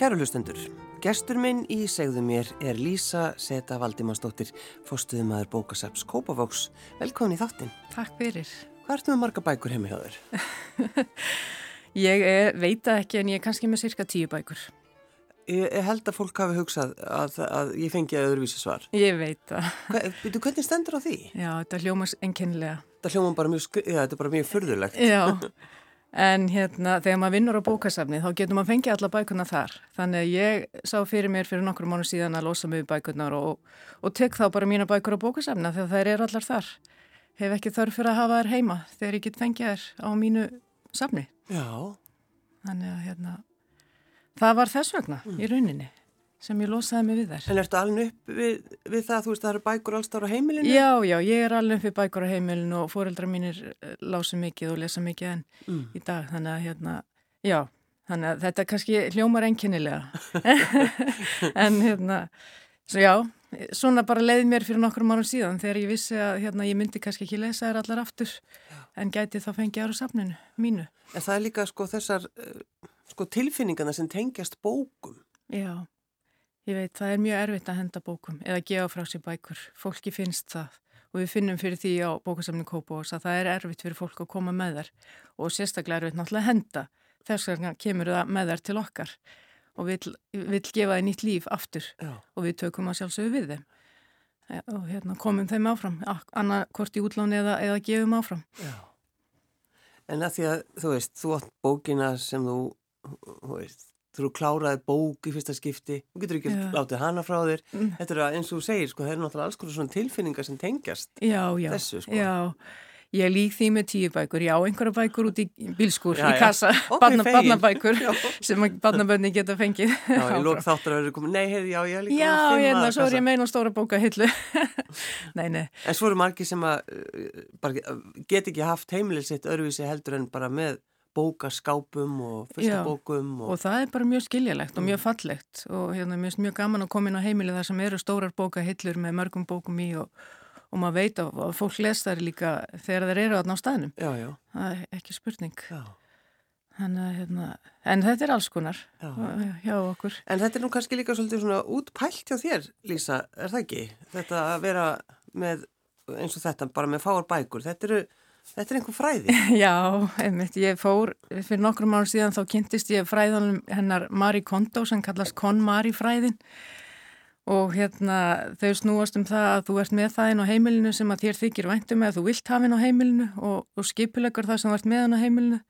Kæru hlustendur, gestur minn í segðu mér er Lísa Seta Valdimansdóttir, fórstuðumæður bókasaps Kópavóks. Velkomin í þáttin. Takk fyrir. Hvað ertu með marga bækur heimi hjá þér? ég er, veit það ekki en ég er kannski með cirka tíu bækur. Ég, ég held að fólk hafi hugsað að, að ég fengi að öðruvísi svar. Ég veit það. Hva, hvernig stendur á því? Já, þetta hljómas enkennilega. Þetta hljóma bara mjög, ja, þetta er bara mjög fyrðulegt. Já. En hérna, þegar maður vinnur á bókasafni þá getur maður fengið alla bækurna þar. Þannig að ég sá fyrir mér fyrir nokkur mánu síðan að losa mig við bækurnar og, og tek þá bara mína bækur á bókasafna þegar þær eru allar þar. Hef ekki þörf fyrir að hafa þær heima þegar ég get fengið þær á mínu safni. Já. Þannig að hérna, það var þess vegna mm. í rauninni sem ég losaði mig við þær. En ertu alveg upp við, við það að þú veist að það eru bækur allstára á heimilinu? Já, já, ég er alveg upp við bækur á heimilinu og fóreldra mínir eh, lása mikið og lesa mikið enn mm. í dag. Þannig að hérna, já, þannig að þetta kannski hljómar enginnilega. en hérna, svo já, svona bara leiði mér fyrir nokkur mánu síðan þegar ég vissi að hérna, ég myndi kannski ekki lesa þær allar aftur já. en gæti þá fengið ára safninu mínu. En það er líka sko þessar uh, sko tilfinningarna sem tengjast bókum. Já. Ég veit, það er mjög erfitt að henda bókum eða gefa frá sér bækur. Fólki finnst það og við finnum fyrir því á bókasamni Kópavós að það er erfitt fyrir fólk að koma með þær og sérstaklega erfitt náttúrulega að henda. Þess vegna kemur það með þær til okkar og vil, vil gefa það nýtt líf aftur Já. og við tökum að sjálfsögðu við þeim og hérna, komum þeim áfram, annarkort í útláni eða, eða gefum áfram. Já. En að því að þú veist, þú átt bókina sem þú, þú veist, þú kláraði bók í fyrsta skipti þú getur ekki já. látið hana frá þér. Mm. þetta er að eins og þú segir, sko, það er náttúrulega alls konar svona tilfinningar sem tengjast já, já, þessu sko. Já, ég lík því með tíu bækur, já, einhverja bækur út í bílskur, í kassa, okay, barnabækur sem barnabönni geta fengið. Já, ég lók þáttur að vera komið, nei, heiði, já, ég líka Já, hérna, svo er ég meina stóra bóka hillu. Nei, nei. En svo eru margi sem að uh, get ekki haft heimilið sitt öðruvísi heldur en bara með bókaskápum og fyrstabókum og... og það er bara mjög skiljalegt og mjög mm. fallegt og hérna mér finnst mjög gaman að koma inn á heimili þar sem eru stórar bókahillur með mörgum bókum í og, og maður veit að fólk les þar líka þegar þeir eru á staðnum já, já. það er ekki spurning Þannig, hérna, en þetta er alls konar já. hjá okkur En þetta er nú kannski líka svolítið svona útpælt hjá þér Lísa, er það ekki? Þetta að vera með eins og þetta bara með fáar bækur, þetta eru Þetta er einhver fræði? Já, einmitt, ég fór fyrir nokkrum árum síðan þá kynntist ég fræðanum hennar Marie Kondo sem kallast Kon-Marie fræðin og hérna þau snúast um það að þú ert með það inn á heimilinu sem að þér þykir væntum eða þú vilt hafa inn á heimilinu og, og skipulegur það sem ert með inn á heimilinu.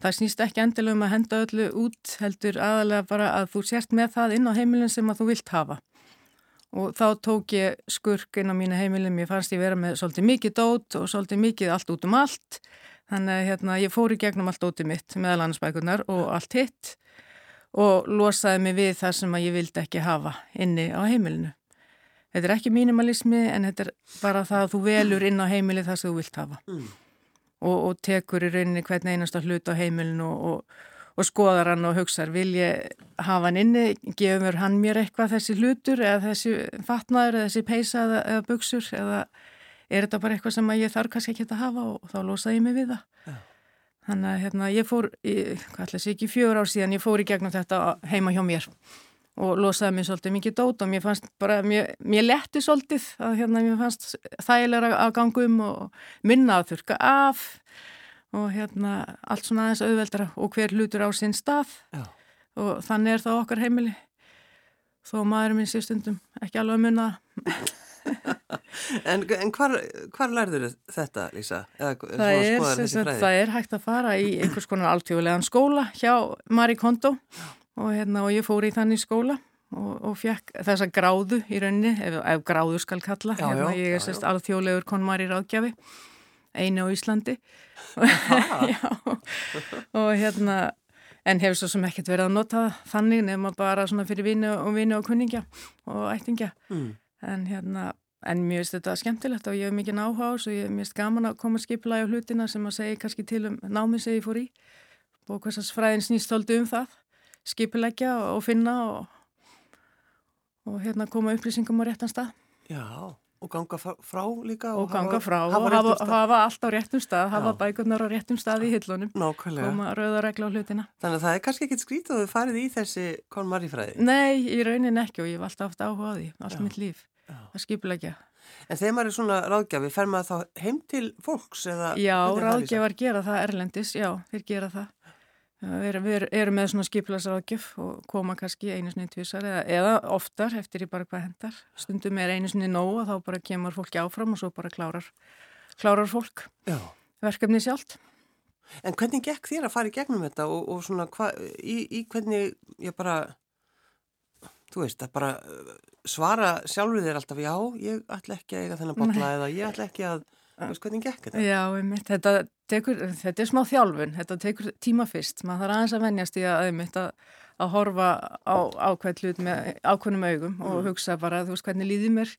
Það snýst ekki endilega um að henda öllu út heldur aðalega bara að þú sért með það inn á heimilinu sem að þú vilt hafa og þá tók ég skurk inn á mínu heimilum, ég fannst ég vera með svolítið mikið dót og svolítið mikið allt út um allt þannig að hérna, ég fór í gegnum allt dótið mitt meðal annarsbækunar og allt hitt og losaði mig við það sem ég vildi ekki hafa inni á heimilinu. Þetta er ekki mínimalismi en þetta er bara það að þú velur inn á heimili það sem þú vilt hafa mm. og, og tekur í rauninni hvern einasta hlut á heimilinu og, og og skoðar hann og hugsaður vil ég hafa hann inni, gefur hann mér eitthvað þessi hlutur eða þessi fatnaður eða þessi peisa eða, eða buksur eða er þetta bara eitthvað sem ég þarf kannski ekki að hafa og þá losaði ég mig við það. Ja. Þannig að hérna, ég fór, í, hvað ætla þessi ekki fjör ár síðan, ég fór í gegnum þetta heima hjá mér og losaði mér svolítið mikið dót og mér fannst bara, mér, mér letti svolítið að hérna mér fannst þægilega að ganga um og minna að þurka af og hérna allt svona aðeins auðveldara og hver hlutur á sinn stað. Já. og þannig er það okkar heimili. Þó maður minn sé stundum ekki alveg að munna En, en hvar, hvar lærður þetta Lísa? Eða, það, er, sem, það er hægt að fara í einhvers konar alltjóðlegan skóla hjá Marie Kondo. Og, hérna, og ég fór í þannig skóla og, og fekk þessa gráðu í rauninni ef, ef gráðu skal kalla. Já, hérna, já, ég er sérst alþjóðlegur konmari ráðgjafi einu á Íslandi. Og hérna en hefur svo sem ekkert verið að nota þannig nefnum bara svona fyrir vini og vini og kunningja og ættingja. Mm. en hérna, en mér finnst þetta skemmtilegt og ég hef mikið náhuga á og ég finnst gaman að koma skipla á hlutina sem að segja kannski til um námið sem ég fór í. Og hversas fræðin snýst holdi um það skipilegja og finna og, og hérna koma upplýsingum á réttan stað. Já Og ganga frá líka? Og, og ganga frá hafa, og hafa, hafa allt á réttum stað, hafa bækurnar á réttum stað í hillunum. Nákvæmlega. Koma rauðaregla á hlutina. Þannig að það er kannski ekkit skrítið að þú farið í þessi konmarifræði? Nei, í raunin ekki og ég hef alltaf haft áhuga á því, allt Já. mitt líf. Já. Það skipulegja. En þegar maður er svona ráðgjafi, fer maður þá heim til fólks? Já, ráðgjafar gera það erlendis, já, þeir gera það. Við erum, við erum með svona skiplasaráðgjöf og koma kannski einu snið tvísar eða, eða oftar eftir í bara hvað hendar. Stundum er einu snið nóg og þá bara kemur fólki áfram og svo bara klárar, klárar fólk Já. verkefni sjálft. En hvernig gekk þér að fara í gegnum þetta og, og svona hva, í, í hvernig ég bara, þú veist, að bara uh, svara sjálfur þér alltaf já, ég ætla ekki að eiga þennan botla eða ég ætla ekki að Þú veist hvernig gekk þetta? Já, einmitt, þetta, tekur, þetta er smá þjálfun, þetta tekur tíma fyrst, maður þarf aðeins að vennjast í að, einmitt, að, að horfa á ákveð hlut með ákveðnum augum mm. og hugsa bara, þú veist hvernig líðið mér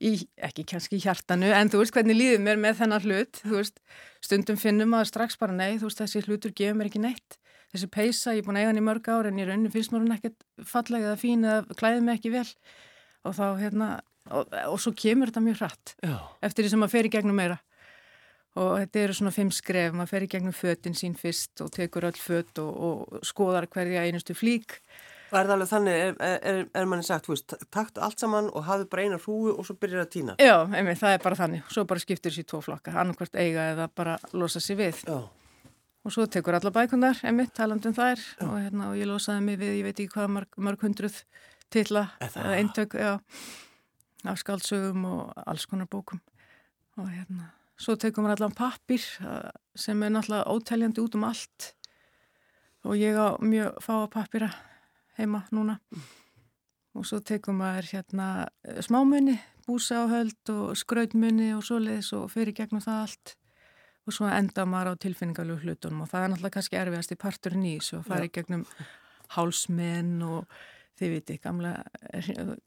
í, ekki kannski í hjartanu, en þú veist hvernig líðið mér með þennan hlut, þú veist, stundum finnum að strax bara nei, þú veist þessi hlutur gefur mér ekki neitt, þessi peisa, ég er búin að eiga hann í mörg ár en í rauninu finnst mér hún ekkert fallega eða fín eða klæðið mér ekki vel. Og þá hérna og, og svo kemur þetta mjög hratt Já. eftir því sem maður fer í gegnum meira og þetta eru svona fimm skref, maður fer í gegnum föttin sín fyrst og tekur öll fött og, og skoðar hverja einustu flík. Og er það alveg þannig, er, er, er manni sagt, veist, takt allt saman og hafið bara eina hrúu og svo byrjar að týna? Já, einmitt, það er bara þannig, svo bara skiptir þessi tvo flokka, annarkvært eiga eða bara losa sér við. Já. Og svo tekur alla bækundar, einmitt, talandum þær. Og, hérna, og ég losaði mig við, ég veit ekki hvað mörg, mörg hundruð tilla, eintök, já af skáldsögum og alls konar bókum. Og hérna svo tekum við allan pappir uh, sem er náttúrulega ótæljandi út um allt. Og ég á mjög fáa pappira heima núna. Og svo tekum við hérna smámunni, búsáhöld og skrautmunni og svoleiðis og fyrir gegnum það allt. Og svo enda maður á tilfinningalegu hlutunum og það er náttúrulega kannski erfiðast í parturinn í þessu og fari gegnum hálsmenn og þið viti, gamla,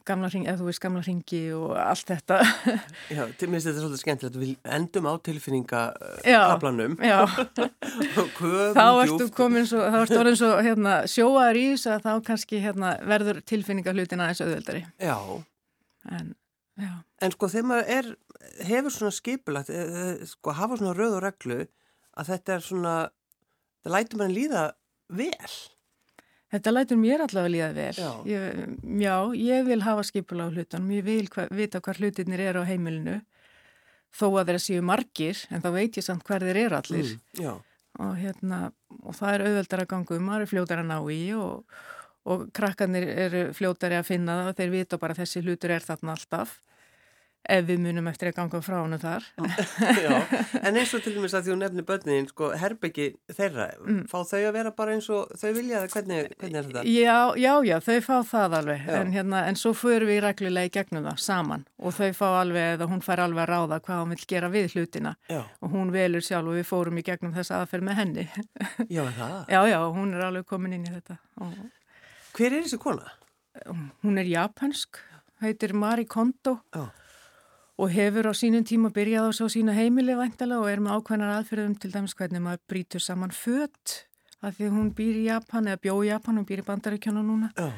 gamla ringi, eða þú veist gamla ringi og allt þetta. Já, til minnst þetta er svolítið skemmtilegt, við endum á tilfinningakablanum. Já, já. þá ertu komin svo, þá ertu orðin svo hérna, sjóaður í þess að þá kannski hérna, verður tilfinningahlutin aðeins auðveldari. Já. En, já. En sko þegar maður er, hefur svona skipulagt, e, e, sko hafa svona röð og reglu að þetta er svona, það lætur maður líða vel. Þetta lætur mér allavega líða vel. Já, ég, já, ég vil hafa skipula á hlutunum, ég vil hva, vita hvað hlutinir eru á heimilinu, þó að þeirra séu margir, en þá veit ég samt hver þeir eru allir. Mm, og, hérna, og það er auðveldar að ganga um, það eru fljótar að ná í og, og krakkarnir eru fljótari að finna það þeir vita bara þessi hlutur er þarna alltaf ef við munum eftir að ganga frá hana þar. Já, en eins og til dæmis að hún nefnir börnin, sko, herbyggi þeirra, mm. fá þau að vera bara eins og þau vilja það, hvernig, hvernig er þetta? Já, já, já, þau fá það alveg, en, hérna, en svo fyrir við reglulega í gegnum það saman og þau fá alveg, eða hún fær alveg að ráða hvað hún vil gera við hlutina já. og hún velur sjálf og við fórum í gegnum þessa aðferð með henni. Já, það? Já, já, hún er alveg komin inn í þetta. Og... Hver er þessi kona? Hún er japansk, heitir Mari Kondo. Já og hefur á sínum tíma byrjað á svo sína heimili væntalega og er með ákveðnar aðferðum til dæmis hvernig maður brítur saman fött af því hún býr í Japan eða bjó í Japan, hún býr í Bandaríkjónu núna Já.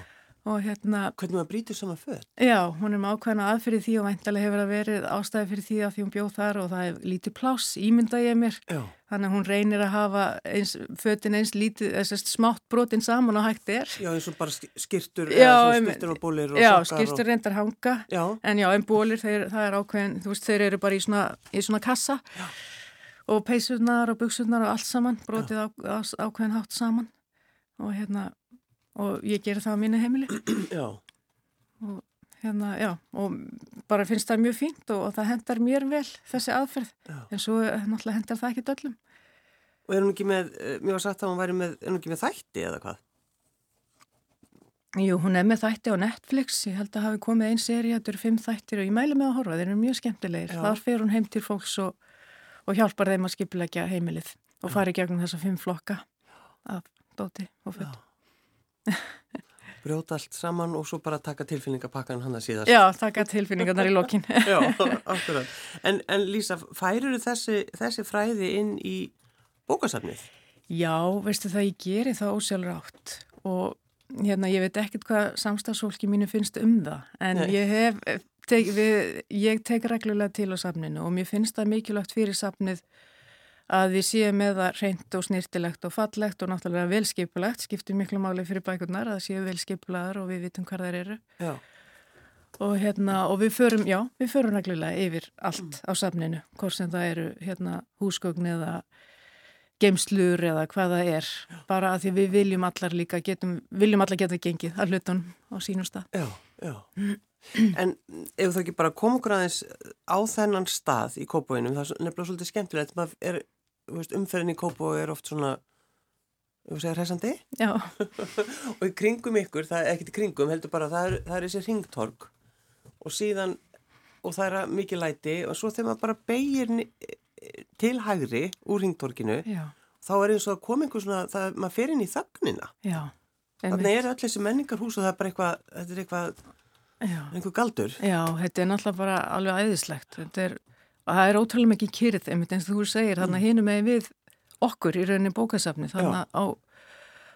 Og hérna Hvernig maður brítur saman fött? Já, hún er með ákveðnar aðferði því og væntalega hefur að verið ástæði fyrir því að því hún bjóð þar og það er lítið pláss, ímynda ég mér Já Þannig að hún reynir að hafa eins, fötin eins lítið, þessast smátt brotin saman og hægt er. Já, eins og bara skirtur, já, skirtur og bólir og já, sokkar. Já, skirtur og... reyndar hanga, já. en já, en bólir, þeir, það er ákveðin, þú veist, þeir eru bara í svona, í svona kassa já. og peysurnar og buksurnar og allt saman, brotið á, á, ákveðin hátt saman og hérna, og ég ger það á mínu heimili. Já. Og hérna, já, og bara finnst það mjög fínt og, og það hendar mér vel þessi aðferð, já. en svo eh, náttúrulega hendar það ekki döllum. Og er hún ekki með, eh, mér var sagt að hún væri með, er hún ekki með þætti eða hvað? Jú, hún er með þætti á Netflix, ég held að hafi komið einn séri, þetta eru fimm þættir og ég mælu með að horfa, þeir eru mjög skemmtilegir. Já. Þar fer hún heim til fólks og, og hjálpar þeim að skipleggja heimilið og fari gegnum þessa fimm flokka af dóti og futt. Brjóta allt saman og svo bara taka tilfinningapakkan hann að síðast. Já, taka tilfinningarnar í lokin. Já, akkurat. En, en Lísa, færur þessi, þessi fræði inn í bókasafnið? Já, veistu það, ég geri það ósjálfur átt og hérna, ég veit ekkert hvað samstagsfólki mínu finnst um það, en Nei. ég hef tek, við, ég tek reglulega til á safninu og mér finnst það mikilvægt fyrir safnið að við séum með það reynd og snirtilegt og fallegt og náttúrulega velskipulegt, skiptir miklu máli fyrir bækurnar að séu velskipulaðar og við vitum hvað þær eru. Já. Og hérna, og við förum, já, við förum reglulega yfir allt mm. á safninu, hvort sem það eru hérna húsgögn eða geimslur eða hvað það er, já. bara að því við viljum allar líka, getum, viljum allar geta gengið að hlutunum á sínum stað. Já, já. En ef þú ekki bara kom okkur aðeins á þennan stað í kópáinum, það er nefnilega svolítið skemmtilegt, maður er umferðin í Kópó er oft svona hræsandi og í kringum ykkur, það er ekkert í kringum heldur bara, það er, það er þessi ringtorg og síðan og það er mikið læti og svo þegar maður bara beigir til hægri úr ringtorginu Já. þá er eins og einhver svona það, maður fer inn í þögnina. Þannig er öll þessi menningarhús og það er bara eitthvað þetta er eitthvað, Já. einhver galdur. Já, þetta er náttúrulega bara alveg æðislegt. Þetta er það er ótrúlega mikið kyrð einmitt eins og þú segir, þannig að hinum megin við okkur í rauninni bókasafni þannig að á,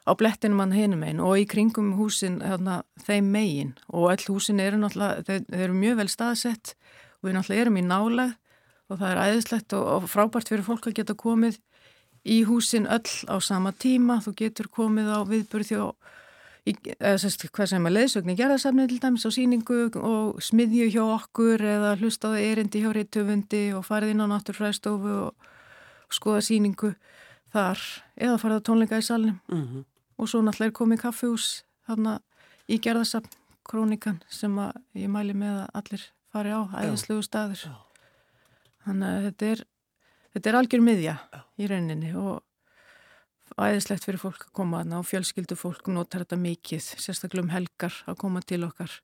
á blettinum hann hinum megin og í kringum húsin þannig þeim megin. Og all húsin eru náttúrulega, þeir, þeir eru mjög vel staðsett og við náttúrulega erum í náleg og það er æðislegt og, og frábært fyrir fólk að geta komið í húsin öll á sama tíma, þú getur komið á viðbörði og í, eða sérst hvað sem er leðsögn í gerðarsafni til dæmis á síningu og smiðju hjá okkur eða hlustaði erindi hjá reytöfundi og farið inn á náttúrfræðstofu og, og skoða síningu þar eða farið á tónleika í salnum. Mm -hmm. og svo náttúrulega er komið kaffehús þarna í gerðarsafn krónikan sem að ég mæli með að allir fari á æðislegu staður. Þannig að þetta er þetta er algjör miðja í rauninni og æðislegt fyrir fólk að koma aðna og fjölskyldu fólk notar þetta mikið, sérstaklega um helgar að koma til okkar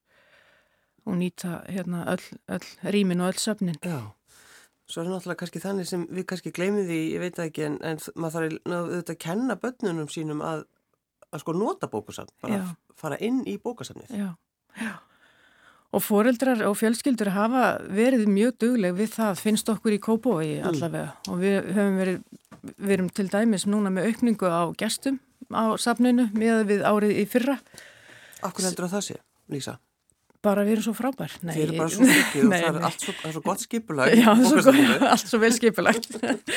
og nýta hérna öll, öll rýmin og öll söfnin. Já, svo er náttúrulega kannski þannig sem við kannski gleymið því, ég veit ekki, en, en maður þarf auðvitað að kenna börnunum sínum að, að sko nota bókasafn, bara fara inn í bókasafnið. Já, já. Og foreldrar og fjölskyldur hafa verið mjög dugleg við það, finnst okkur í Kópói mm. allavega mm. og við höfum verið við erum til dæmis núna með aukningu á gestum á safninu með við árið í fyrra. Akkur heldur að það sé, Lísa? Bara við erum svo frábær. Nei, Þið eru bara svo mikið og það er allt svo, svo gott skipulag. Já, svo, allt svo vel skipulagt.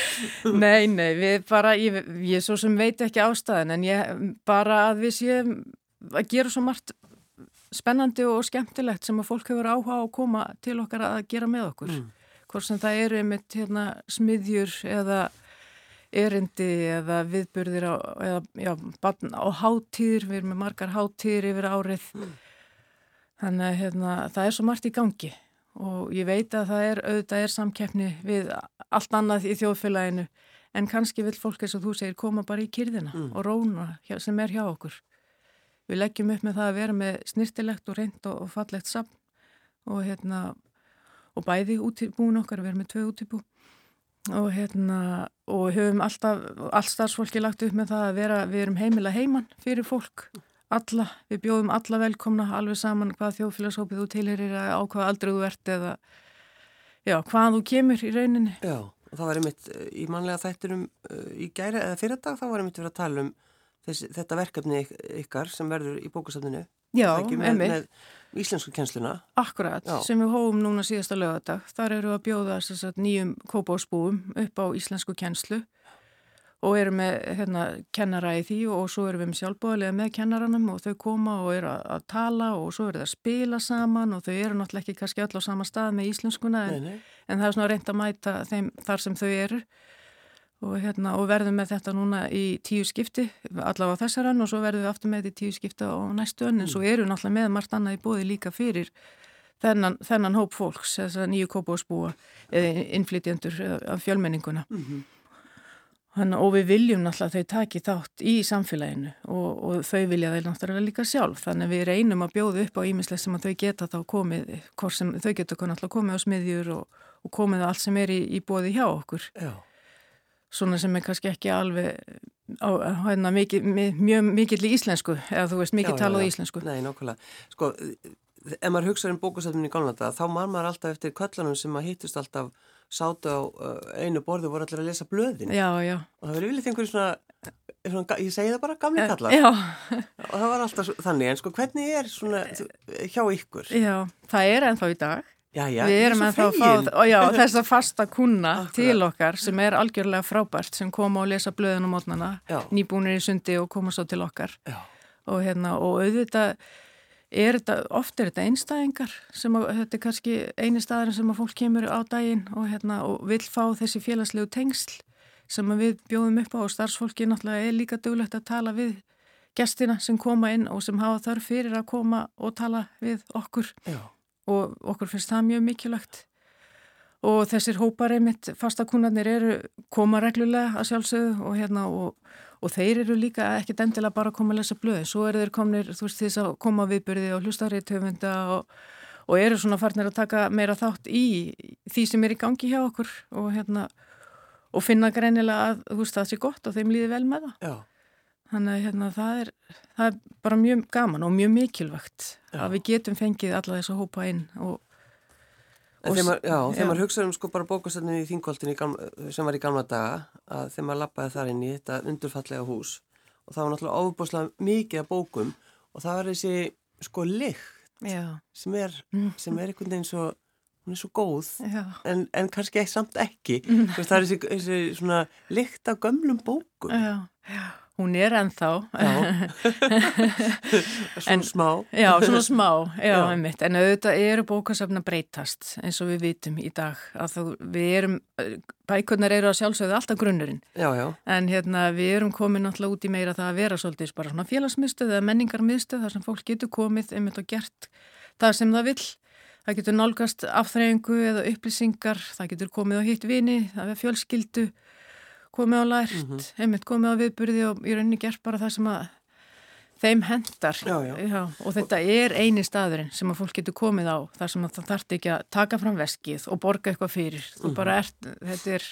nei, nei, við bara, ég, ég svo sem veit ekki ástæðin en ég bara að við séum að gera svo margt spennandi og skemmtilegt sem að fólk hefur áhuga á að koma til okkar að gera með okkur. Mm. Hvort sem það eru einmitt hérna, smiðjur eða erindi eða viðburðir á, eða, já, á hátíðir, við erum með margar hátíðir yfir árið mm. þannig að hérna, það er svo margt í gangi og ég veit að það er auðvitað er samkeppni við allt annað í þjóðfélaginu en kannski vil fólk eins og þú segir koma bara í kyrðina mm. og róna sem er hjá okkur við leggjum upp með það að vera með snirtilegt og reynd og, og fallegt samt og hérna og bæði útibúin okkar, við erum með tvei útibú og hérna og höfum alltaf, all starfsfólki lagt upp með það að vera, við erum heimila heimann fyrir fólk, alla. Við bjóðum alla velkomna, alveg saman hvað þjóðfélagshópið þú tilherir á hvað aldrei þú ert eða já, hvað þú kemur í rauninni. Já, og það var einmitt eh, í manlega þættinum eh, í gæri eða fyrir dag, þá var einmitt verið að tala um þessi, þetta verkefni ykkar sem verður í bókastafninu Já, einmitt íslensku kjensluna. Akkurat, Já. sem við hóum núna síðasta lögadag. Þar eru að bjóða sagt, nýjum kópásbúum upp á íslensku kjenslu og eru með hérna, kennara í því og svo eru við með sjálfbóðilega með kennaranum og þau koma og eru að, að tala og svo eru það að spila saman og þau eru náttúrulega ekki kannski öll á sama stað með íslenskuna en, nei, nei. en það er svona reynd að mæta þeim þar sem þau eru og, hérna, og verðum með þetta núna í tíu skipti, allavega þessar önn og svo verðum við aftur með þetta í tíu skipti á næstu önn en svo mm. eru náttúrulega með margt annað í bóði líka fyrir þennan, þennan hóp fólks, þess að nýju kópásbúa eða innflytjendur af fjölmenninguna. Mm -hmm. Þannig, og við viljum náttúrulega að þau taki þátt í samfélaginu og, og þau vilja þeir náttúrulega líka sjálf þannig við reynum að bjóða upp á ímislega sem að þau geta þá komið, sem, þau getur náttúrulega komið á smiðjur og, og komið á allt sem er í, í bóði hjá okkur. Já svona sem er kannski ekki alveg á, hérna, mikið, mjög mikill í íslensku eða þú veist mikið talað í íslensku. Nei, nákvæmlega, sko ef maður hugsaður um bókastöfnum í Gálnanda þá man maður alltaf eftir köllunum sem maður hittust alltaf sátu á uh, einu borðu og voru allir að lesa blöðin. Já, já. og það verið viljið einhverju svona, svona ég segi það bara gamli eh, kallar. og það var alltaf þannig. En sko hvernig er svona hjá ykkur? Já, það er ennþá í dag Já, já, við er erum ennþá að fá já, þessa fasta kuna til okkar sem er algjörlega frábært sem koma og lesa blöðin á mótnana Já. nýbúnir í sundi og koma svo til okkar. Og, hérna, og auðvitað er þetta, oft er þetta einstæðingar sem að, þetta er kannski eini staðurinn sem að fólk kemur á daginn og, hérna, og vil fá þessi félagslegu tengsl sem að við bjóðum upp á og starfsfólki náttúrulega er líka duglegt að tala við gestina sem koma inn og sem hafa þörf fyrir að koma og tala við okkur. Já, og okkur finnst það mjög mikilvægt. Og þessir hópar einmitt fastakúnarnir eru koma reglulega að sjálfsögðu og hérna og, og þeir eru líka ekkit endilega bara að koma að lesa blöðin, svo eru þeir komnir þú veist þess að koma viðbyrði og hlustarið töfunda og, og eru svona farnir að taka meira þátt í því sem er í gangi hjá okkur og hérna og finna greinilega að þú veist það sé gott og þeim líði vel með það. Já, Þannig að hérna, það, er, það er bara mjög gaman og mjög mikilvægt Já. að við getum fengið alla þess að hópa inn og, Og þegar maður, þegar maður hugsaður um sko bara bókastefninu í þingoltinu sem var í gamla daga, að þegar maður lappaði þar inn í þetta undurfallega hús og það var náttúrulega ofbúslega mikið af bókum og það var þessi sko lykt sem er, Mm. sem er einhvern veginn svo, hún er svo góð en, en kannski samt ekki. Veist, það er þessi, þessi svona lykt af gömlum bókum. já, já, hún er ennþá, Svona En- smá. já, svona smá, já, Já. einmitt, en auðvitað eru bókasafn að breytast eins og við vitum í dag að þú, við erum, bækurnar eru að sjálfsögðu alltaf grunnurinn, Já, já, en hérna við erum komin náttúrulega út í meira það að vera svolítið bara svona félagsmiðstöð eða menningarmiðstöð þar sem fólk getur komið einmitt og gert það sem það vill. Það getur nálgast afþreyingu eða upplýsingar, það getur komið á hitt vini, það er fjölskyldu, komið á lært, Mhm. einmitt komið á viðburði og í rauninni gert bara það sem að þeim hendar. Já, já. og þetta er eini staðurinn sem að fólk getur komið á, þar sem að það þarf ekki að taka fram veskið og borga eitthvað fyrir. Þú bara ert, þetta er,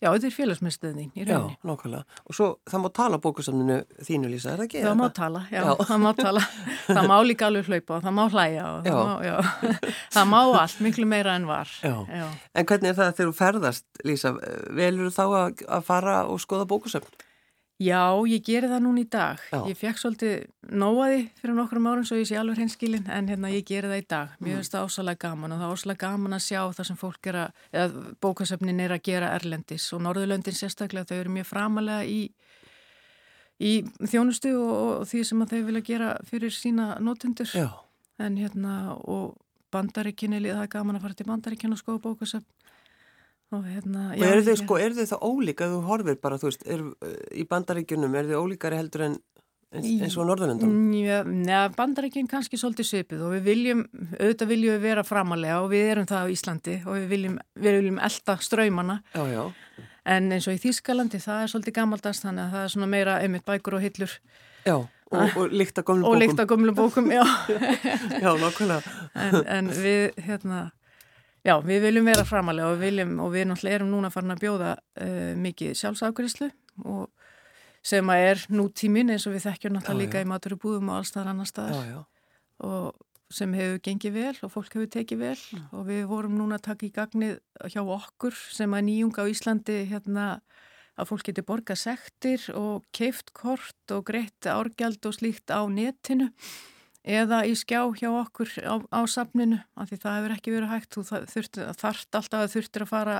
já, þetta er félagsmyndstöðin í Mhm. já, rauninni. nákvæmlega. Og svo það má tala bókastefninu þínu Lísa, er það ekki? Það má tala, já, Já. það má tala, það má líka alveg hlaupa og það má hlæja og Já. það má, já, það má allt, miklu meira en var. Já. já. En hvernig er það þegar þú ferðast, Lísa? Velur þú þá að, að fara og skoða bókasöfn? Já, ég geri það núna í dag. Já. Ég fekk svolítið nóaði fyrir nokkrum árum svo ég sé alveg hreinskilin en hérna ég geri það í dag. Mér finnst það ósalega gaman og það er ósalega gaman að sjá það sem fólk er að, eða bókasöfnin er að gera erlendis og Norðurlöndin sérstaklega þau eru mjög framalega í, í þjónustu og, og því sem að þau vilja gera fyrir sína nótundur. Já. En hérna og bandaríkinni, það er gaman að fara til bandaríkinni og skoða bókasöfn. Og hérna, Og eru þau sko, þau þá ólíka að þú horfir bara, þú veist, er, í bandaríkjunum, eru þau ólíkari heldur en eins, og á Norðurlöndum? Já, neða, bandarækinn kannski svolítið svipið og við viljum, auðvitað viljum við vera framalega og við erum það á Íslandi og við viljum, við viljum elda ströymana Já, já, en eins og í Þýskalandi það er svolítið gammaldast þannig að það er svona meira einmitt bækur og hillur já, og, og líkt að gömlum og bókum. líkt á gömlum bókum, já, Já, nákvæmlega. en, en við, hérna, já, við viljum vera framalega og við viljum, og við náttúrulega erum núna farin að bjóða uh, mikið sjálfsafgriðslu og sem að er nútímin eins og við þekkjum náttúrulega Já, líka já. í maturubúðum og allstaðar annar staðar. Já, já, og sem hefur gengið vel og fólk hefur tekið vel og við vorum núna að taka í gagnið hjá okkur sem að nýjung á Íslandi hérna að fólk geti borgað sektir og keift kort og greitt árgjald og slíkt á netinu eða í skjá hjá okkur á, á safninu af því það hefur ekki verið hægt. Þú þurft, alltaf að þurftir að fara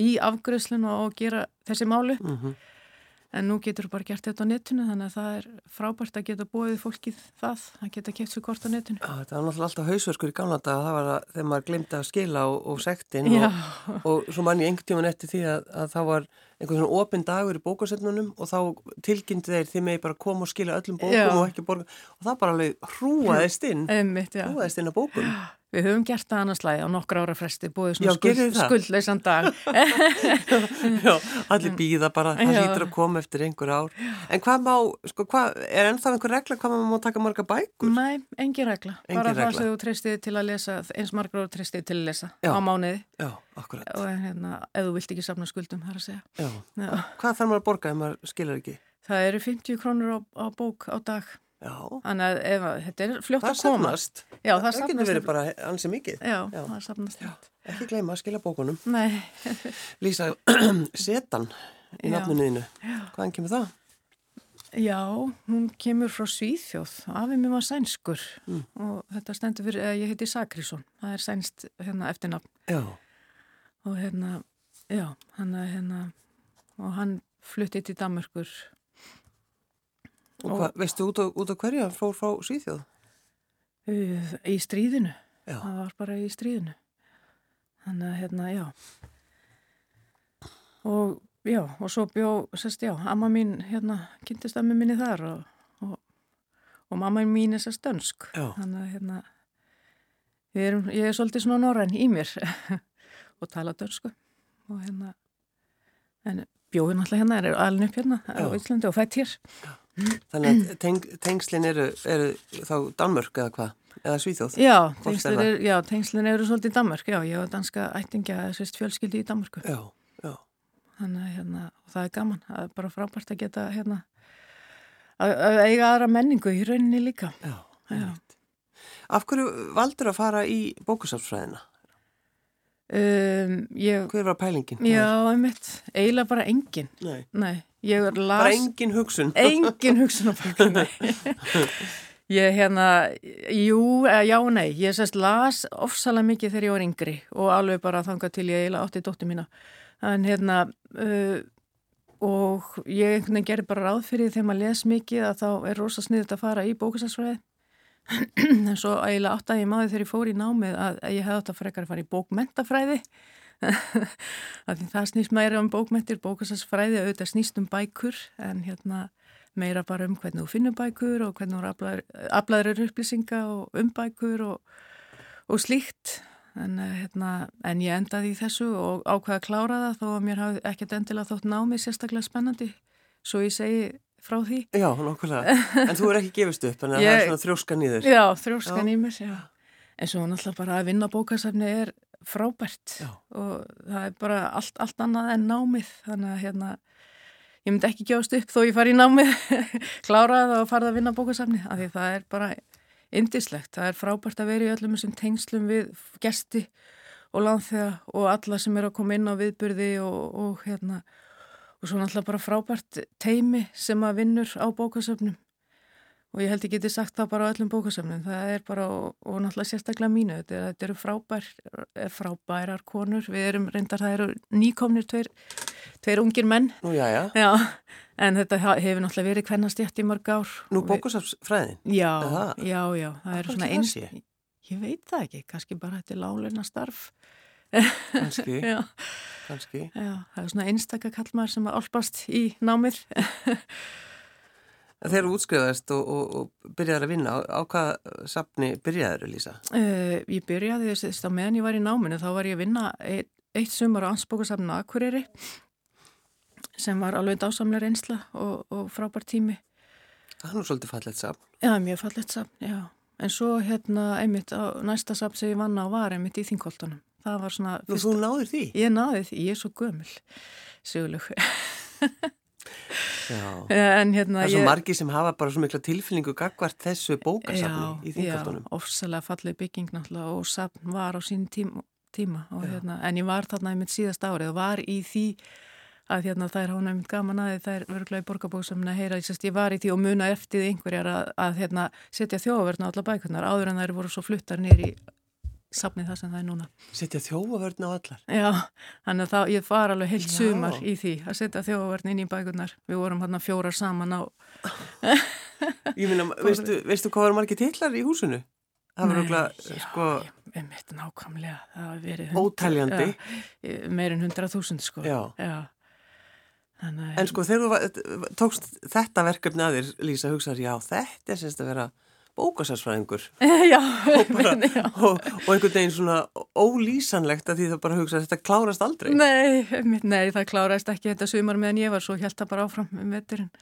í afgröðslun og gera þessi málu mhm, En nú getur bara gert þetta á netinu þannig að það er frábært að geta bóðið fólkið það, að geta keft sér kort á netinu. Já, þetta var náttúrulega alltaf hausverkur í gamla daga, það var að, þegar maður glemdi að skila og, og sektin og, og svo mann einhvern tíman eftir því að, að það var einhvern svona opinn dagur í bókasöfnunum og þá tilkynnti þeir því með bara koma og skila öllum bókum Já. og ekki borga og það bara alveg hrúaðist inn, einmitt, hrúaðist inn að bókum. Við höfum gert það annars lagi á nokkra ára fresti, búið svona það? skuldleysan dag. Já, allir býða bara, það Já. hlýtur að koma eftir einhver ár. En hvað má, sko, hvað, er ennþá einhver regla hvað maður má taka marga bækur? Nei, engin regla. Bara það sem þú treystið til að lesa, eins margra ára treystið til að lesa Já. á mánuði Já, akkurat. og hérna, ef þú vilt ekki safna skuldum, það er að segja. Já. Já. Hvað þarf maður að borga ef maður skilar ekki? Það eru 50 krónur á, á bók á dag, Já, þannig að ef, þetta er fljótt það að koma. safnast. Já, það Það getur safnast. verið bara ansi mikið. Já, það safnast. Já. Ekki gleyma að skila bókunum. Nei, Lísa, setan í þínu. Hvaðan kemur það? Já, hún kemur frá Svíþjóð, afið mér var sænskur mm. og þetta stendur fyrir, ég heiti Sakrísson, það er sænst hérna eftirnafn. Já. Og hérna, já, hann er hérna, og hann fluttið til Danmarkur. Og, hvað, veistu út á, út á hverju hann fór frá Svíþjóð? Uh, í stríðinu, já. það var bara í stríðinu. Þannig að hérna, já. Og Já, og svo bjó, sérst, já, amma mín, hérna, kynntist amma minni þar og, og, og mamma mín er sérst dönsk. Já. Þannig að, hérna, ég er, ég er svolítið svona norræn í mér og tala dönsku og hérna, en bjóðin alltaf hérna er alveg upp hérna já. á Íslandi og fætt hér. Já. Þannig að teng, tengslinn eru, eru þá Danmörk eða hvað? Eða Svíþjóð? Já, tengslinn eru, já, tengslinn eru svolítið Danmörk, já, ég var danska ættingja, sérst, fjölskyldi í Danmörku. Já þannig að hérna, það er gaman það er bara frábært að geta hérna, að, að eiga aðra menningu í rauninni líka Já, Já. Af hverju valdur að fara í bókusafsfræðina? Um, ég, Hver var pælingin? Já, einmitt, eiginlega bara engin. Nei, Nei las, Bara engin hugsun. Engin hugsun á bókunni Ég hérna, jú, já og nei, ég sérst las ofsalega mikið þegar ég var yngri og alveg bara þangað til ég eiginlega átti dótti mína. En hérna uh, og ég einhvern veginn gerir bara ráð fyrir þegar maður les mikið að þá er rosa sniðið að fara í bókusarsfræði en svo eiginlega átt að ég maður þegar ég fór í námið að, ég hefði átt að frekar að fara í bókmentafræði það snýst meira um bókmentir bókusarsfræði auðvitað snýst um bækur en hérna meira bara um hvernig þú finnur bækur og hvernig þú aflaður upplýsinga og um bækur og, og slíkt. En, eh, hérna, en ég endaði í þessu og ákvaði að klára það þó að mér hafði ekkert endilega þótt námið sérstaklega spennandi. Svo ég segi frá því. Já, nokkulega, en þú er ekki gefist upp en það er svona þrjóskan í þér. Já, þrjóskan já. í mér, já. En svo náttúrulega bara að vinna bókasafni er frábært. Já. og það er bara allt, allt annað en námið. Þannig að hérna ég myndi ekki gefast upp þó ég fari í námið kláraði og farið að vinna bókasafni af því það er bara indislegt. Það er frábært að vera í öllum þessum tengslum við gesti og landþega og alla sem er að koma inn á viðbyrði og, og hérna og svo náttúrulega bara frábært teimi sem að vinnur á bókasöfnum og ég held ekki getið sagt það bara á öllum bókasöfnum. Það er bara og, og náttúrulega sérstaklega mínu. Þetta, þetta eru frábær, frábærar konur. Við erum reyndar, það eru nýkomnir tveir, tveir ungir menn. Nú já, já. Já, en þetta hefur náttúrulega verið hvernastjætt í mörg ár. Nú bókusafsfræðin? Já, já, já. Það er svona eins. Ég veit það ekki, kannski bara þetta er láleina starf. Kannski, kannski. Já, það er svona einstakka kallmar sem að álpast í námið. Þeir eru útskriðast og, og, og byrjaður að vinna. Á, hvað sapni byrjaður, Lísa? Uh, ég byrjaði þess að meðan ég var í náminu þá var ég að vinna eitt, eitt sumar á ansbókusafna Akureyri sem var alveg dásamlega reynsla og, og frábært tími. Það er nú svolítið fallet sapn. Já, mjög fallet sapn, já. En svo hérna einmitt á næsta sapn sem ég vann á var einmitt í Þingoltunum. Það var svona... Nú, þú náður því? Ég náði því, ég er svo gömul, söguleg. en hérna það er svo ég... margi sem hafa bara svo mikla tilfinningu gagvart þessu bókasafni í þingkastunum Já, ofsalega fallið bygging náttúrulega og safn var á sín tíma, tíma hérna, en ég var þarna í mitt síðast árið og var í því að hérna, það er hána einmitt gaman að það er örgulega í borgarbóksamna að heyra, ég var í því og muna eftir einhverjar að, að hérna, setja þjóðverðna á alla bækunar áður en þær voru svo fluttar nýri safnið það sem það er núna. Setja þjóavörn á allar? Já, þannig að það, ég far alveg heilt Já. sumar í því að setja þjóavörn inn í bækunar. Við vorum hérna fjórar saman á... ég minna, veistu, veistu hvað var margir tillar í húsinu? Það var okkur, sko... Við mitt nákvæmlega, það var verið... Ótaljandi? Ja, meirinn hundrað þúsund, sko. Já. Já. Þannig, en sko, þegar þú tókst þetta verkefni að þér, Lísa, hugsaður, já, þetta er semst að vera bókasarsfræðingur og, bara, og, og einhvern veginn svona ólýsanlegt að því það bara hugsa að þetta klárast aldrei. Nei, nei, það klárast ekki þetta sumar meðan ég var svo held það bara áfram um vetturinn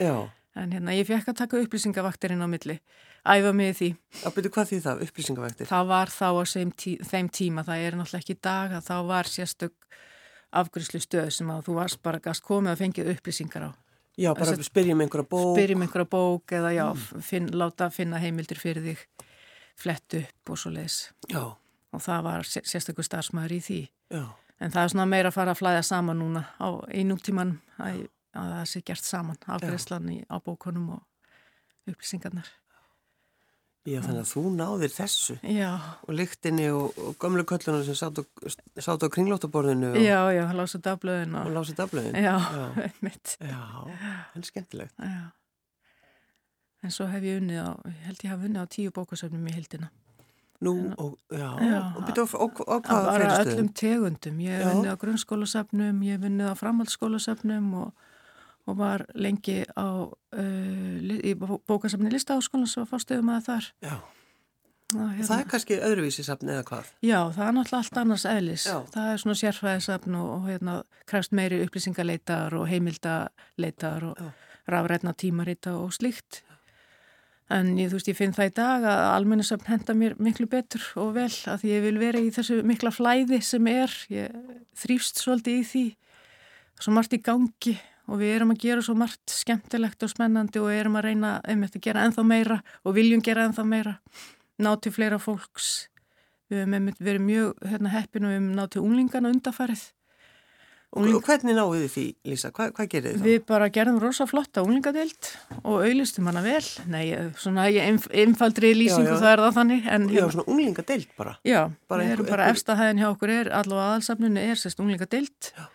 en hérna ég fekk að taka upplýsingavaktirinn á milli æfa mig því. Að byrju hvað því það, upplýsingavaktir? það var þá á tí, þeim tíma, það er náttúrulega ekki dag að þá var sérstök afgriðslu stöð sem að þú varst bara gast komið að fengið upplýsingar á Já, bara spyrjum einhverja bók. Spyrjum einhverja bók eða já, mm. finn, láta finna heimildir fyrir þig, flett upp og svo leiðis. Já. Og það var sérstaklega starfsmæður í því. Já. En það er svona meira að fara að flæða saman núna á einúttíman að það sé gert saman afgreðslan á bókunum og upplýsingarnar. Já, þannig að þú náðir þessu já. og lyktinni og, og gömlu köllunum sem sátt á, kringlóttaborðinu og, Já, já, lása daflöðin og, og lása daflöðin. Já, mitt. Já, en skemmtilegt. Já. En svo hef ég unnið á, held ég haf unnið á tíu bókasöfnum í hildina. Nú, en, og, já, og byrju á hvaða fleiri stöðum? Bara öllum tegundum. Ég hef unnið á grunnskólasöfnum, ég hef unnið á framhaldsskólasöfnum og og var lengi á uh, í bókasafni listaháskólan sem var fástuðum að þar. Já, og, hérna. það er kannski öðruvísi safni eða hvað? Já, það er náttúrulega allt annars eðlis. Já. það er svona sérfræðisafn og, og hérna, krefst meiri upplýsingaleitar og heimildaleitar og rafrætna tímarita og slíkt. En ég, veist, ég finn það í dag að almennisafn henda mér miklu betur og vel að því ég vil vera í þessu mikla flæði sem er, ég þrýfst svolítið í því. Svo margt í gangi og við erum að gera svo margt skemmtilegt og spennandi og erum að reyna einmitt að gera ennþá meira og viljum gera ennþá meira. Ná til fleira fólks. Við hefum einmitt verið mjög hérna, heppin og við hefum ná til unglingana undafarið Ungling... Og hvernig náðu þið því, Lísa? Hva, hvað gerir þið þá? Við bara gerðum rosa flotta unglingadeild og auðlistum hana vel. Nei, svona ég einfaldri lýsingu já, já. það er það þannig en, Já, svona unglingadeild bara. Já, bara við erum bara efstahæðin hjá okkur er allavega aðalsafninu er sérst unglingadeild. Já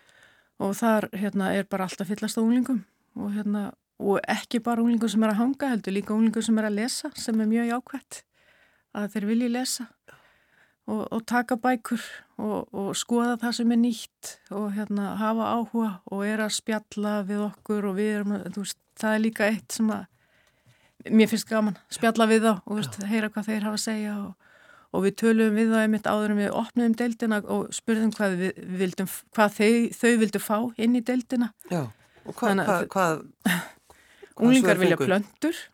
og þar hérna, er bara alltaf fyllast á unglingum. Og, hérna, og ekki bara unglingum sem er að hanga heldur, líka unglingum sem er að lesa sem er mjög jákvæmt að þeir vilji lesa og, og taka bækur og, og skoða það sem er nýtt og hérna, hafa áhuga og er að spjalla við okkur og við erum, veist, það er líka eitt sem að mér finnst gaman, spjalla við þá og veist, heyra hvað þeir hafa að segja og og við töluðum við það einmitt áður en við opnum deildina og spurðum hvað, vildum, hvað þau, þau vildu fá inn í deildina. Já, og hvað, hvað, hvað, hvað Unglingar vilja plöndur.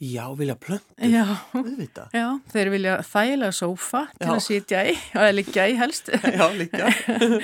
Já, vilja plöndur, já. Já, þeir vilja þægilega sófa til já. að sitja í, að liggja í helst. Já, liggja.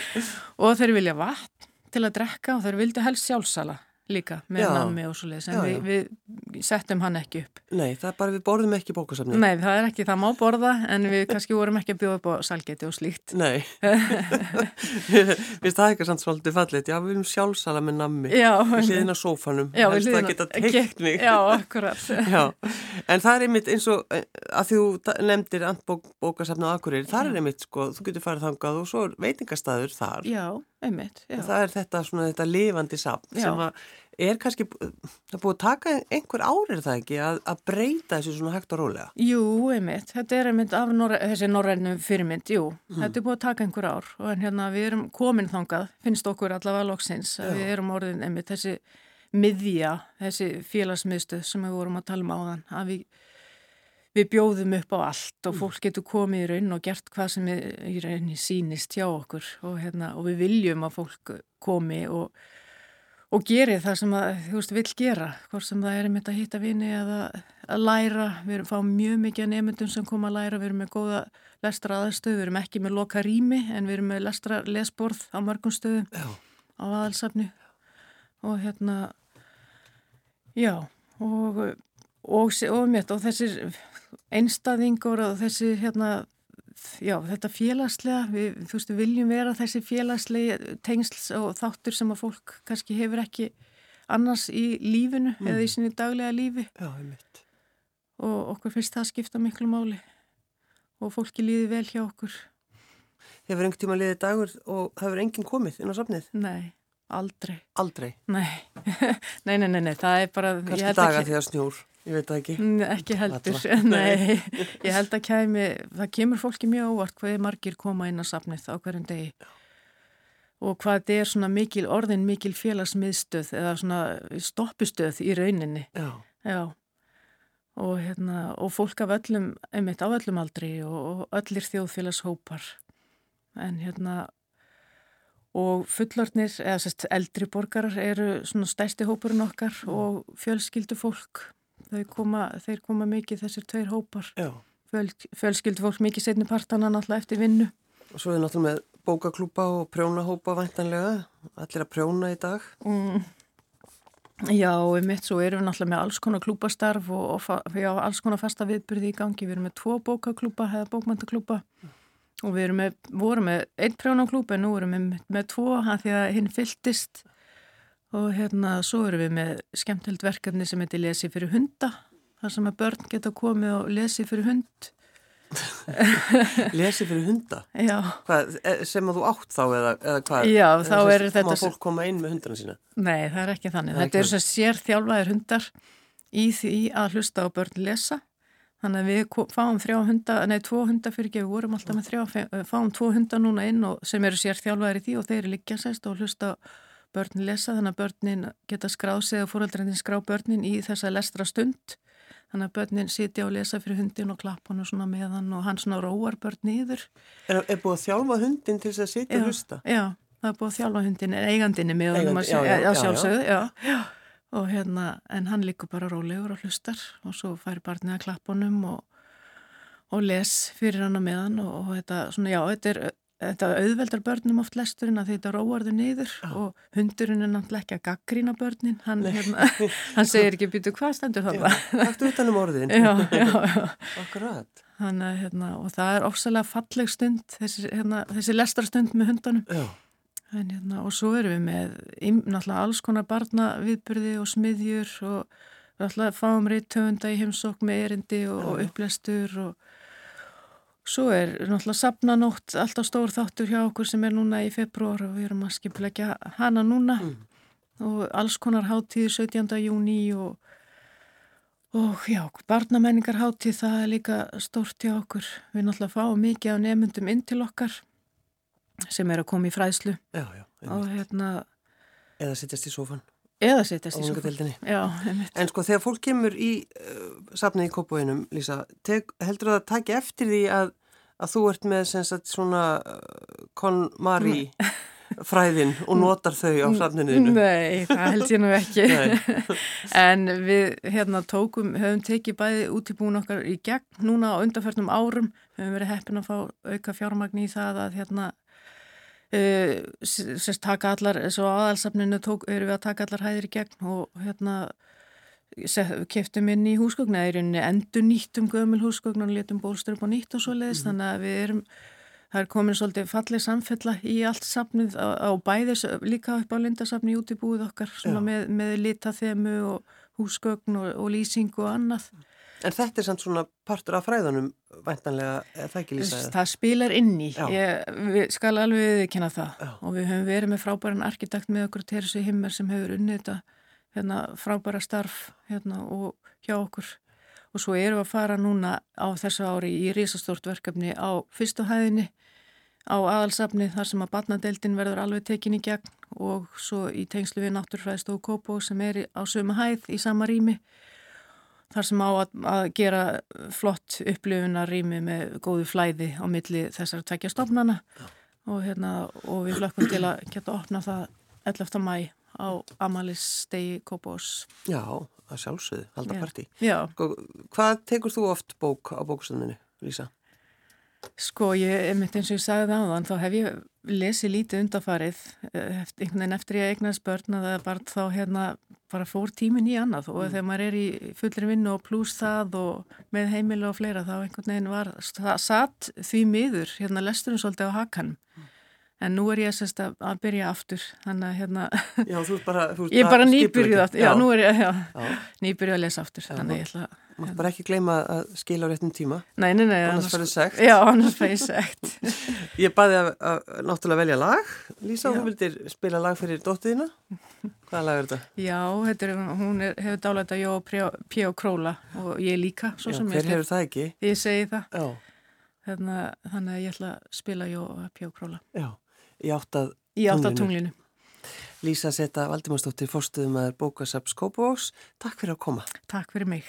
og þeir vilja vatn til að drekka og þeir vildi helst sjálfsala líka með já, nammi og svo leiðis en já, já. Við, við settum hann ekki upp. Nei, það er bara við borðum ekki bókasafni Nei, það er ekki, það má borða en við kannski vorum ekki að bjóða upp á salgeti og slíkt. Nei. Við það ekki sann svolítið fallit Já, við viljum sjálfsala með nammi. Við hliðin á sófanum. Helst það geta teikt mig. Já, akkurat. En það er einmitt eins og eh, að þú nefndir bókasafni á Akureyri það er einmitt, sko, þú getur farið þangað og svo veitingastæður þar. Já, einmitt Það er þetta, svona, þetta lifandi safn sem að er kannski, það búið að taka einhver árið það ekki að, að breyta þessu svona hægt og rólega? Jú, einmitt, þetta er einmitt af norra, þessi norrænu fyrirmynd, jú, mm. þetta er búið að taka einhver ár og en hérna við erum komin þangað, finnst okkur allavega loksins, við erum orðin einmitt þessi miðja, þessi félagsmiðstöð sem við vorum að tala um áðan, að við, við bjóðum upp á allt og mm. fólk getur komið í raun og gert hvað sem við, í rauninni sínist hjá okkur og, hérna, og við viljum að fólk komi og og gerir það sem það, þú veist, vill gera hvort sem það er einmitt að hitta vini eða að læra, við erum fáið mjög mikið nefndum sem koma að læra, við erum með góða lestra aðstöð, við erum ekki með loka rými en við erum með lestra lesborð á mörgum stöðum á aðalsafni og hérna já og og, og, og, og þessir einstaðingur og þessi hérna já, þetta félagslega, við, þú veist, við viljum vera þessi félagslega tengsls og þáttur sem að fólk kannski hefur ekki annars í lífinu mm. eða í sinni daglega lífi. Já, einmitt. Og okkur finnst það skipta miklu máli og fólki líði vel hjá okkur. Hefur einhvern tíma liðið dagur og hefur enginn komið inn á safnið? Nei, aldrei. Aldrei? Nei, nei, nei, nei, nei, það er bara... Kannski daga því að snjúr? Ég veit það ekki. Ekki heldur, nei. Ég held að kemi, það kemur fólki mjög óvart hvaðið margir koma inn á safnið á hverjum degi og hvað þetta er svona mikil, orðin mikil félagsmiðstöð eða svona stoppistöð í rauninni. Já. Já. Og, hérna, og fólk af öllum, einmitt á öllum aldri og, og öllir þjóðfélagshópar. En hérna, og fullornir, eða sérst eldri borgarar eru svona stæsti hópurinn okkar og fjölskyldu fólk koma, þeir koma mikið þessir tveir hópar. Föl, fjölskyldu fólk mikið setni partana náttúrulega eftir vinnu. Og svo er náttúrulega með bókaklúpa og prjónahópa væntanlega, allir að prjóna í dag. Mm. Já, við mitt svo erum við náttúrulega með alls konar klúpastarf og, og já, alls konar fasta viðbyrði í gangi, við erum með tvo bókaklúpa eða bókmæntaklúpa og við erum með, vorum með einn prjónaklúpa en nú erum við með, með tvo, það því að hinn fylltist og hérna svo erum við með skemmtild verkefni sem heitir Lesi fyrir hunda þar sem að börn geta komið og lesi fyrir hund Lesi fyrir hunda? Já. Hvað, e, sem að þú átt þá eða, eða hvað? Já, þá er þetta... Má fólk koma inn með hundana sína? Nei, það er ekki þannig. Þetta er svona sér þjálfaðir hundar í því að hlusta á börn lesa. Þannig að við fáum þrjá hunda, nei, tvo hunda fyrir ekki, við vorum alltaf með þrjá, fáum tvo hunda núna inn og sem eru sér þjálfaðir í því og þeir eru líka sérst og hlusta börn lesa. Þannig að börnin geta skráð sig og fóröldrændin skrá börnin í þessa lestra stund Þannig að börnin sitja og lesa fyrir hundin og klappa hann og svona með hann og hann svona róar börn nýður. Er, er búið að þjálfa hundin til þess að sitja og hlusta? Já, það er búið að þjálfa hundin, eigandinni með hann að sjálfsögðu, já. já. Og hérna, en hann líkur bara rólegur og hlustar og svo fær barnið að klappa honum og, og les fyrir hann og með hann og, og þetta, svona, já, þetta er Þetta auðveldar börnum oft lesturinn að þetta róarðu niður ah. og hundurinn er náttúrulega ekki að gaggrína börnin, hann, hérna, hann segir ekki býtu hvað stendur það það? Hættu utan um orðin. Já, já, já. Akkurat. Þannig, hérna, og það er ofsalega falleg stund, þessi, hérna, þessi lestarstund með hundunum. Já. En, hérna, og svo erum við með náttúrulega alls konar barnaviðbyrði og smiðjur og náttúrulega fáum reytöfunda í heimsók með erindi og, og upplestur og Svo er náttúrulega sapnanótt alltaf stór þáttur hjá okkur sem er núna í februar og við erum að skipleggja hana núna mm. og alls konar háttíð 17. júni og, og já, barnamenningarháttíð það er líka stórt hjá okkur. Við náttúrulega fáum mikið á nefnundum inn til okkar sem er að koma í fræðslu já, já, og hérna Eða sittast í sófan Eða sittast í sófan Já, En sko þegar fólk kemur í uh, safnið í Kópavínum, Lísa, tek, heldur það að taki eftir því að, að þú ert með sagt, svona uh, konmari fræðin og notar þau á safninu? Nei, það held ég nú ekki. en við hérna tókum, höfum tekið bæði útíbúin okkar í gegn núna á undarförnum árum, höfum verið heppin að fá auka fjármagn í það að hérna Uh, sérst taka allar, svo aðalsafninu tók, eru við að taka allar hæðir í gegn og hérna keftum inn í húsgögn eða endur nýttum gömul húsgögn og letum bólstur upp á nýtt og svo leiðist mm. þannig að við erum, það er komin svolítið fallið samfella í allt safnið á, á bæðis líka upp á lindasafni út í búið okkar með, með litathemu og húsgögn og, og lýsing og annað En þetta er samt svona partur af fræðunum væntanlega, er það ekki lýsaðið? Það spilar inn í, ég, við skal alveg viðkynna það. Já. og við höfum verið með frábæran arkitekt með okkur Teresi Himmer sem hefur unnið þetta hérna, frábæra starf hérna, og hjá okkur. Og svo erum við að fara núna á þessu ári í risastort verkefni á fyrstu hæðinni á aðalsafni þar sem að batnadeildin verður alveg tekinni gegn og svo í tengslu við Náttúrfræðstofu Kópó sem er á sömu hæð í sama rými þar sem á að, að gera flott upplifunar rými með góðu flæði á milli þessar tvekja stofnana og, hérna, og við lökum til að geta opna það 11. mæ á Amaliss-stegi Kópós. Já, það sjálfsögðu, halda partí. Já. Sko, hvað tekur þú oft bók á bókstöndinu, Lísa? Sko, ég, einmitt eins og ég sagði það á þann, þá hef ég lesið lítið undafarið, eh, eftir, einhvern veginn eftir ég eignast börn að það bara þá hérna bara fór tímin í annað og mm. þegar maður er í fullri vinnu og pluss það og með heimilu og fleira þá einhvern veginn var, það satt því miður, hérna lesturinn svolítið á hakanum. Mm. En nú er ég sérst að, að byrja aftur, þannig að hérna, já, bara, ég er bara nýbyrjuð aftur, já, já, nú er ég já, nýbyrjuð að lesa aftur, þannig ég ætla að... Þú mátt bara ekki gleyma að skila á réttum tíma. Nei, nei, nei. Annars færðu segt. Já, annars færðu segt. ég baði að, að náttúrulega velja lag. Lísa, þú vildir spila lag fyrir dóttiðina. Hvaða lag er þetta? Já, þetta er, hún er, hefur dálægt að jó P.O. Króla og ég líka, svo sem ég. Hver hefur það ekki? Ég segi það. Já. Þannig, þannig að ég ætla að spila jó P.O. Króla. Já í áttað tunglinu. Lísa Seta Valdimarsdóttir, fórstuðum að bókasaps Kópavóks. Takk fyrir að koma. Takk fyrir mig.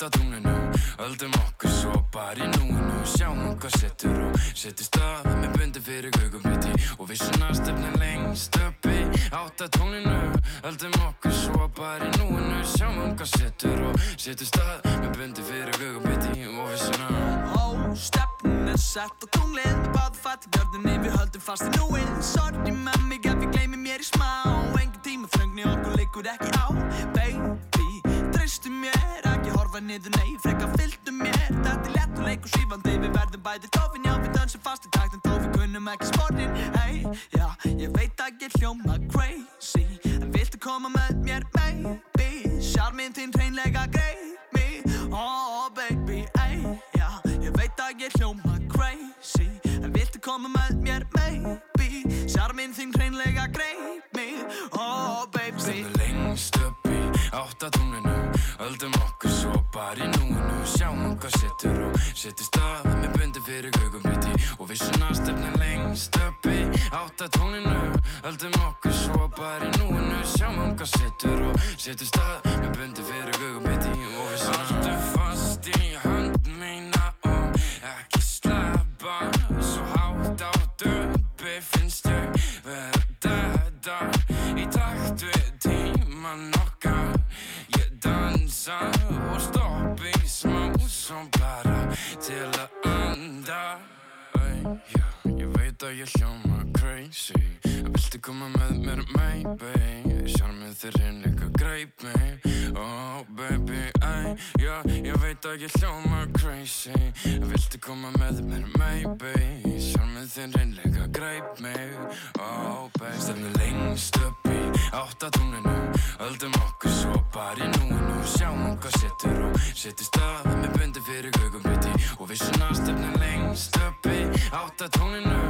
Áttatunglinu Öldum okkur svo bara í núinu. Sjáum hvað setur og setur stað Með bundi fyrir gögubiti Og við svona stefnum lengst upp í áttatunglinu Öldum okkur svo bara í núinu. Sjáum hvað setur og setur stað Með bundi fyrir gögubiti Og við svona Ó, stefnum fast í núið. Sorry með mig ef ég gleymi mér í smá. Engin tíma þröngni okkur liggur ekki á. Baby, treystu mér horfa niður, nei, freka fylgdu mér Þetta er létt og leik og svífandi. Við verðum bæði tófin, já við dansum fast í takt. En þó við kunnum ekki sportin, hey Já, ég veit að ég hljóma crazy. En viltu koma með mér, baby Sjarminn þinn hreinlega greið mig Oh baby, ey, já Ég veit að ég hljóma crazy. En viltu koma með mér, maybe? Sjarminn þinn hreinlega greið mig Oh baby. Stefnum lengst upp í áttatúninu Öldum bara í núinu Sjáum hvað setur og setur stað Með bundi fyrir gugumbiti Og við svona stefnum lengst upp í áttatúninu Öldum okkur svo bara í núinu Sjáum hvað setur og setur stað Með bundi fyrir gugumbiti Og við svona fast í hönd mína Og ekki slappa Svo hátt á döpi Finnst ég vera dæda Í takt við tíman okkar Ég dansa Svo bara til að anda. Æ, já, ég veit að ég hljóma crazy. Viltu koma með mér, maybe Sjarmið þér einleika greip mig Oh baby, æ, já, ég veit að ég hljóma crazy. Viltu koma með mér, maybe. Sjarmið þér einleika greip mig. Oh baby Stefnum lengst upp í áttatúninu Öldum okkur svo bara í núinu. Sjáum hvað setur og setur stað. Með bundi fyrir gugumbiti Og við svona stefnum lengst upp í áttatúninu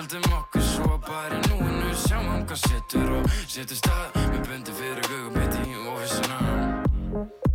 Öldum okkur svo bara í núinu. Sjáum hvað setur og setur stað. Með bundi fyrir gugumbiti Og við svona Bye.